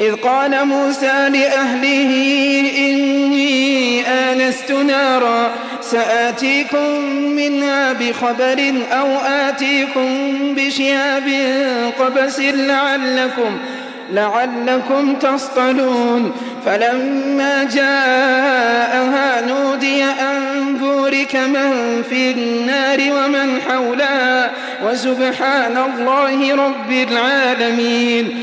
إذ قال موسى لأهله إني آنست نارا سآتيكم منها بخبر أو آتيكم بشهاب قبس لعلكم لعلكم تصطلون. فلما جاءها نودي أن بورك من في النار ومن حولها وسبحان الله رب العالمين.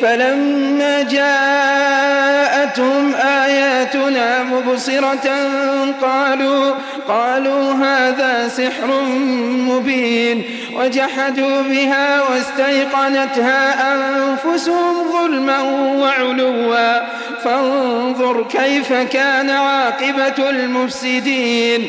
فلما جاءتهم آياتنا مبصرة قالوا قالوا هذا سحر مبين وجحدوا بها واستيقنتها أنفسهم ظلما وعلوا. فانظر كيف كان عاقبة المفسدين.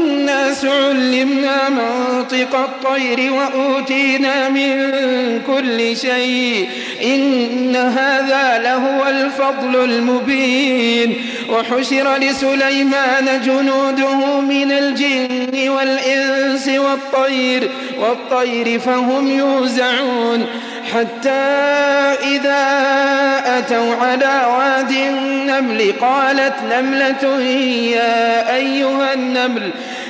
علمنا منطق الطير وأوتينا من كل شيء. إن هذا لهو الفضل المبين. وحشر لسليمان جنوده من الجن والإنس والطير والطير فهم يوزعون. حتى إذا أتوا على واد النمل قالت نملة يا أيها النمل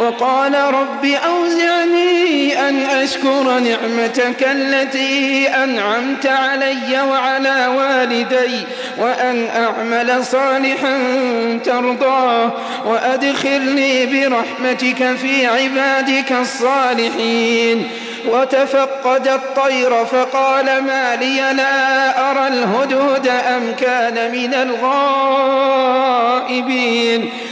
وقال رب أوزعني أن أشكر نعمتك التي أنعمت علي وعلى والدي وأن أعمل صالحا ترضاه وأدخلني برحمتك في عبادك الصالحين. وتفقد الطير فقال ما لي لا أرى الهدهد أم كان من الغائبين.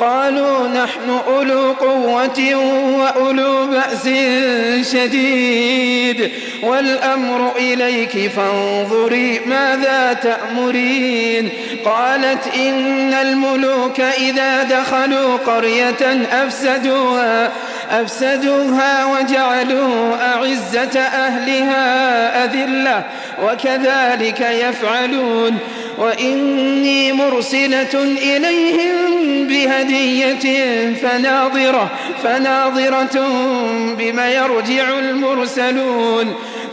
قالوا نحن أولو قوة وأولو بأس شديد والأمر إليك فانظري ماذا تأمرين. قالت إن الملوك إذا دخلوا قرية أفسدوها أفسدوها وجعلوا أعزة أهلها أذلة وكذلك يفعلون. وإني مرسلة إليهم بهدية فناظرة فناظرة بما يرجع المرسلون.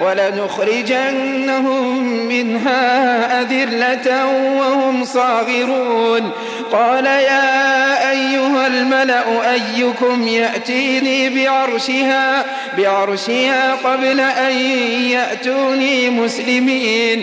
ولنخرجنهم منها أذلة وهم صاغرون. قال يا أيها الملأ أيكم يأتيني بعرشها بعرشها قبل أن يأتوني مسلمين.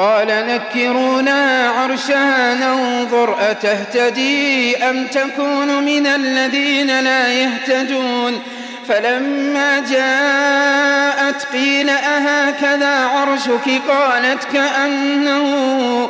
قال نكرونا عرشها ننظر أتهتدي أم تكون من الذين لا يهتدون؟ فلما جاءت قيل أهكذا عرشك؟ قالت كأنه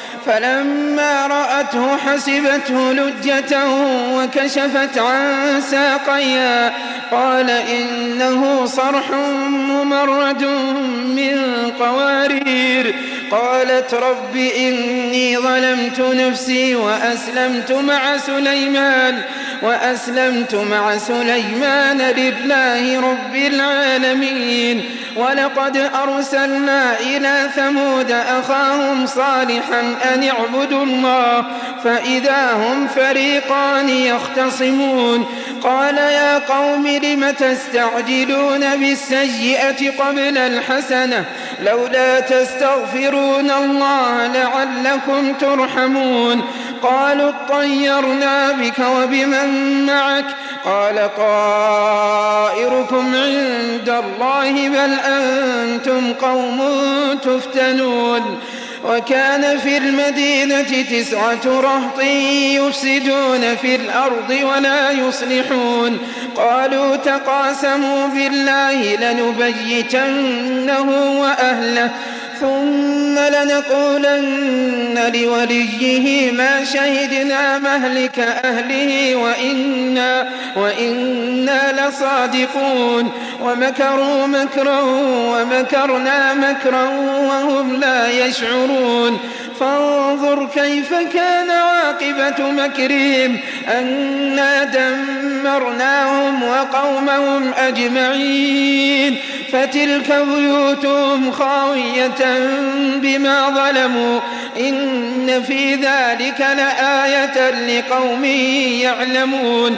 فلما رأته حسبته لجة وكشفت عن ساقيها قال إنه صرح ممرد من قوارير. قالت رب إني ظلمت نفسي وأسلمت مع سليمان. وأسلمت مع سليمان لله رب العالمين. ولقد أرسلنا إلى ثمود أخاهم صالحا أن اعبدوا الله فإذا هم فريقان يختصمون. قال يا قوم لم تستعجلون بالسيئة قبل الحسنة؟ لولا تستغفرون الله لعلكم ترحمون. قالوا اطيرنا بك وبمن معك قال طائركم عند الله بل أنتم قوم تفتنون وكان في المدينة تسعة رهط يفسدون في الأرض ولا يصلحون قالوا تقاسموا بالله لنبيتنه وأهله ثم لنقولن لوليه ما شهدنا مهلك أهله وإنا, وإنا لصادقون ومكروا مكرا ومكرنا مكرا وهم لا يشعرون. فانظر كيف كان عاقبة مكرهم. أنا دمرناهم وقومهم أجمعين. فتلك بيوتهم خاوية بما ظلموا. إن في ذلك لآية لقوم يعلمون.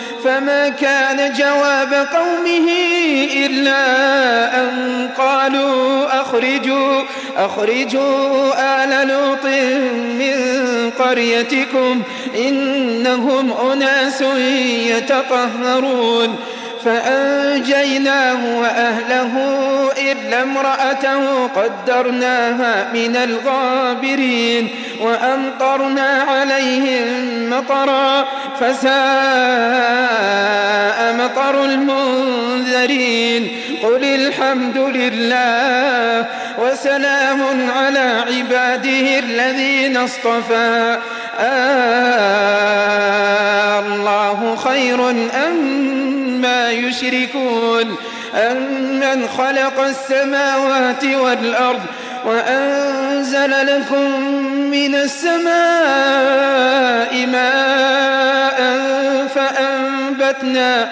فما كان جواب قومه إلا أن قالوا أخرجوا أخرجوا آل لوط من قريتكم إنهم أناس يتطهرون. فأنجيناه وأهله إلا امرأته قدرناها من الغابرين وأمطرنا عليهم مطرا فساء مطر المنذرين قل الحمد لله وسلام على عباده الذين اصطفى آه الله خير أم يشركون أمن خلق السماوات والأرض وأنزل لكم من السماء ماء فأنبتنا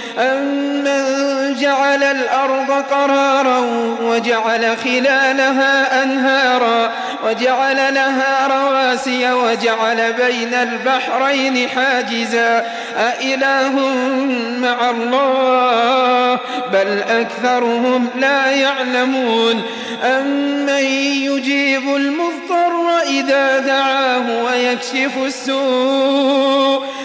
أمن جعل الأرض قرارا وجعل خلالها أنهارا وجعل لها رواسي وجعل بين البحرين حاجزا أإله مع الله بل أكثرهم لا يعلمون أمن يجيب المضطر إذا دعاه ويكشف السوء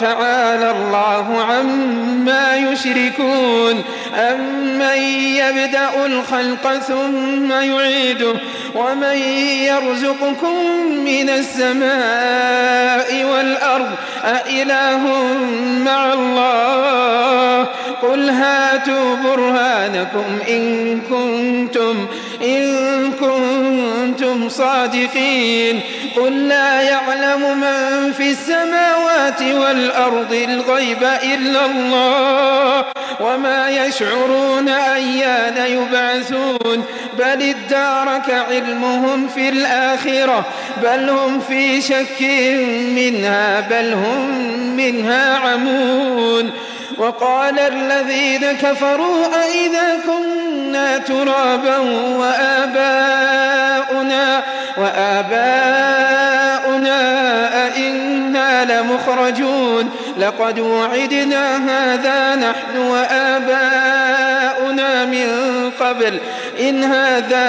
تعالى الله عما يشركون أمن يبدأ الخلق ثم يعيده ومن يرزقكم من السماء والأرض أإله مع الله؟ قل هاتوا برهانكم إن كنتم إن كنتم صادقين. قل لا يعلم من في السماوات والأرض الغيب إلا الله وما يشعرون أيان يبعثون. بل ادارك علمهم في الآخرة بل هم في شك منها بل هم منها عمون. وقال الذين كفروا أئذا كنا كنا ترابا وآباؤنا وآباؤنا أئنا لمخرجون. لقد وعدنا هذا نحن وآباؤنا من قبل. إن هذا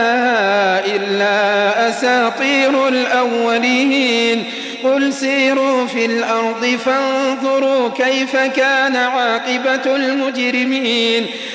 إلا أساطير الأولين. قل سيروا في الأرض فانظروا كيف كان عاقبة المجرمين.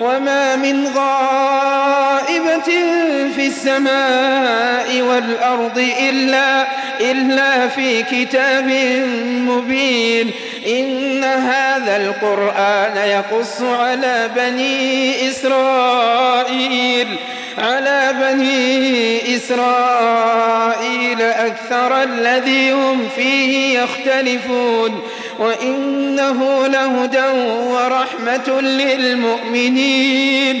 وما من غائبة في السماء والأرض إلا, إلا في كتاب مبين. إن هذا القرآن يقص على بني إسرائيل. على بني إسرائيل أكثر الذي هم فيه يختلفون وإنه لهدى ورحمة للمؤمنين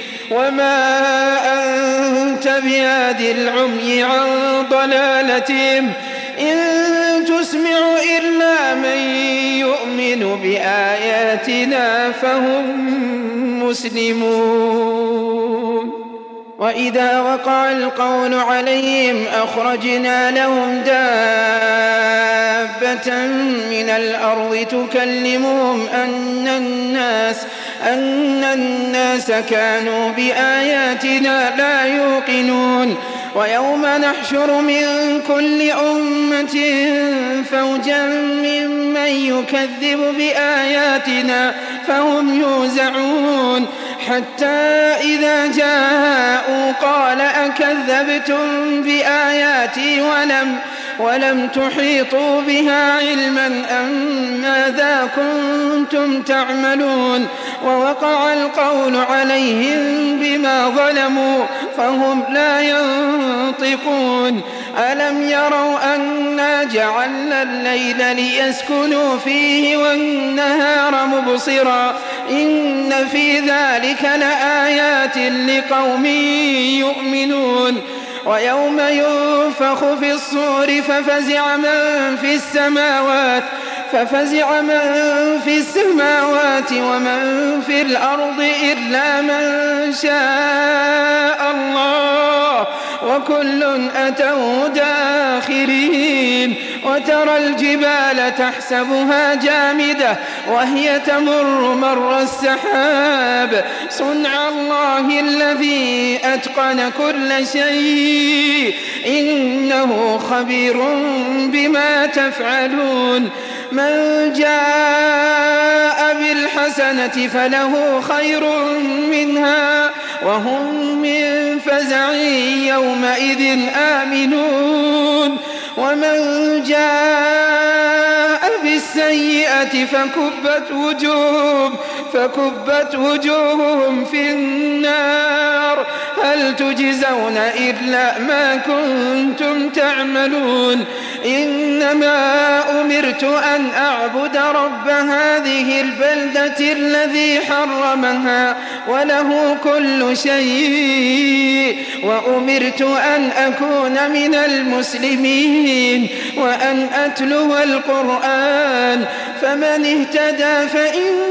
وما أنت بياد العمي عن ضلالتهم إن تسمع إلا من يؤمن بآياتنا فهم مسلمون وإذا وقع القول عليهم أخرجنا لهم دابة من الأرض تكلمهم أن الناس أن الناس كانوا بآياتنا لا يوقنون. ويوم نحشر من كل أمة فوجا ممن يكذب بآياتنا فهم يوزعون. حتى إذا جاءوا قال أكذبتم بآياتي ولم ولم تحيطوا بها علما أم ماذا كنتم تعملون ووقع القول عليهم بما ظلموا فهم لا ينطقون ألم يروا أنا جعلنا الليل ليسكنوا فيه والنهار مبصرا إن في ذلك لآيات لقوم يؤمنون ويوم ينفخ في الصور ففزع من في السماوات ففزع من في السماوات ومن في الأرض إلا من شاء الله. وكل أتوا داخرين وترى الجبال تحسبها جامدة وهي تمر مر السحاب صنع الله الذي أتقن كل شيء إنه خبير بما تفعلون من جاء بالحسنة فله خير منها وهم من فزع يومئذ آمنون. ومن جاء بالسيئة فكبت وجوههم فكبت وجوههم في النار. هل تجزون إلا ما كنتم تعملون؟ إنما أمرت أن أعبد رب هذه البلدة الذي حرمها وله كل شيء. وأمرت أن أكون من المسلمين وأن أتلو القرآن. فمن اهتدى فإنما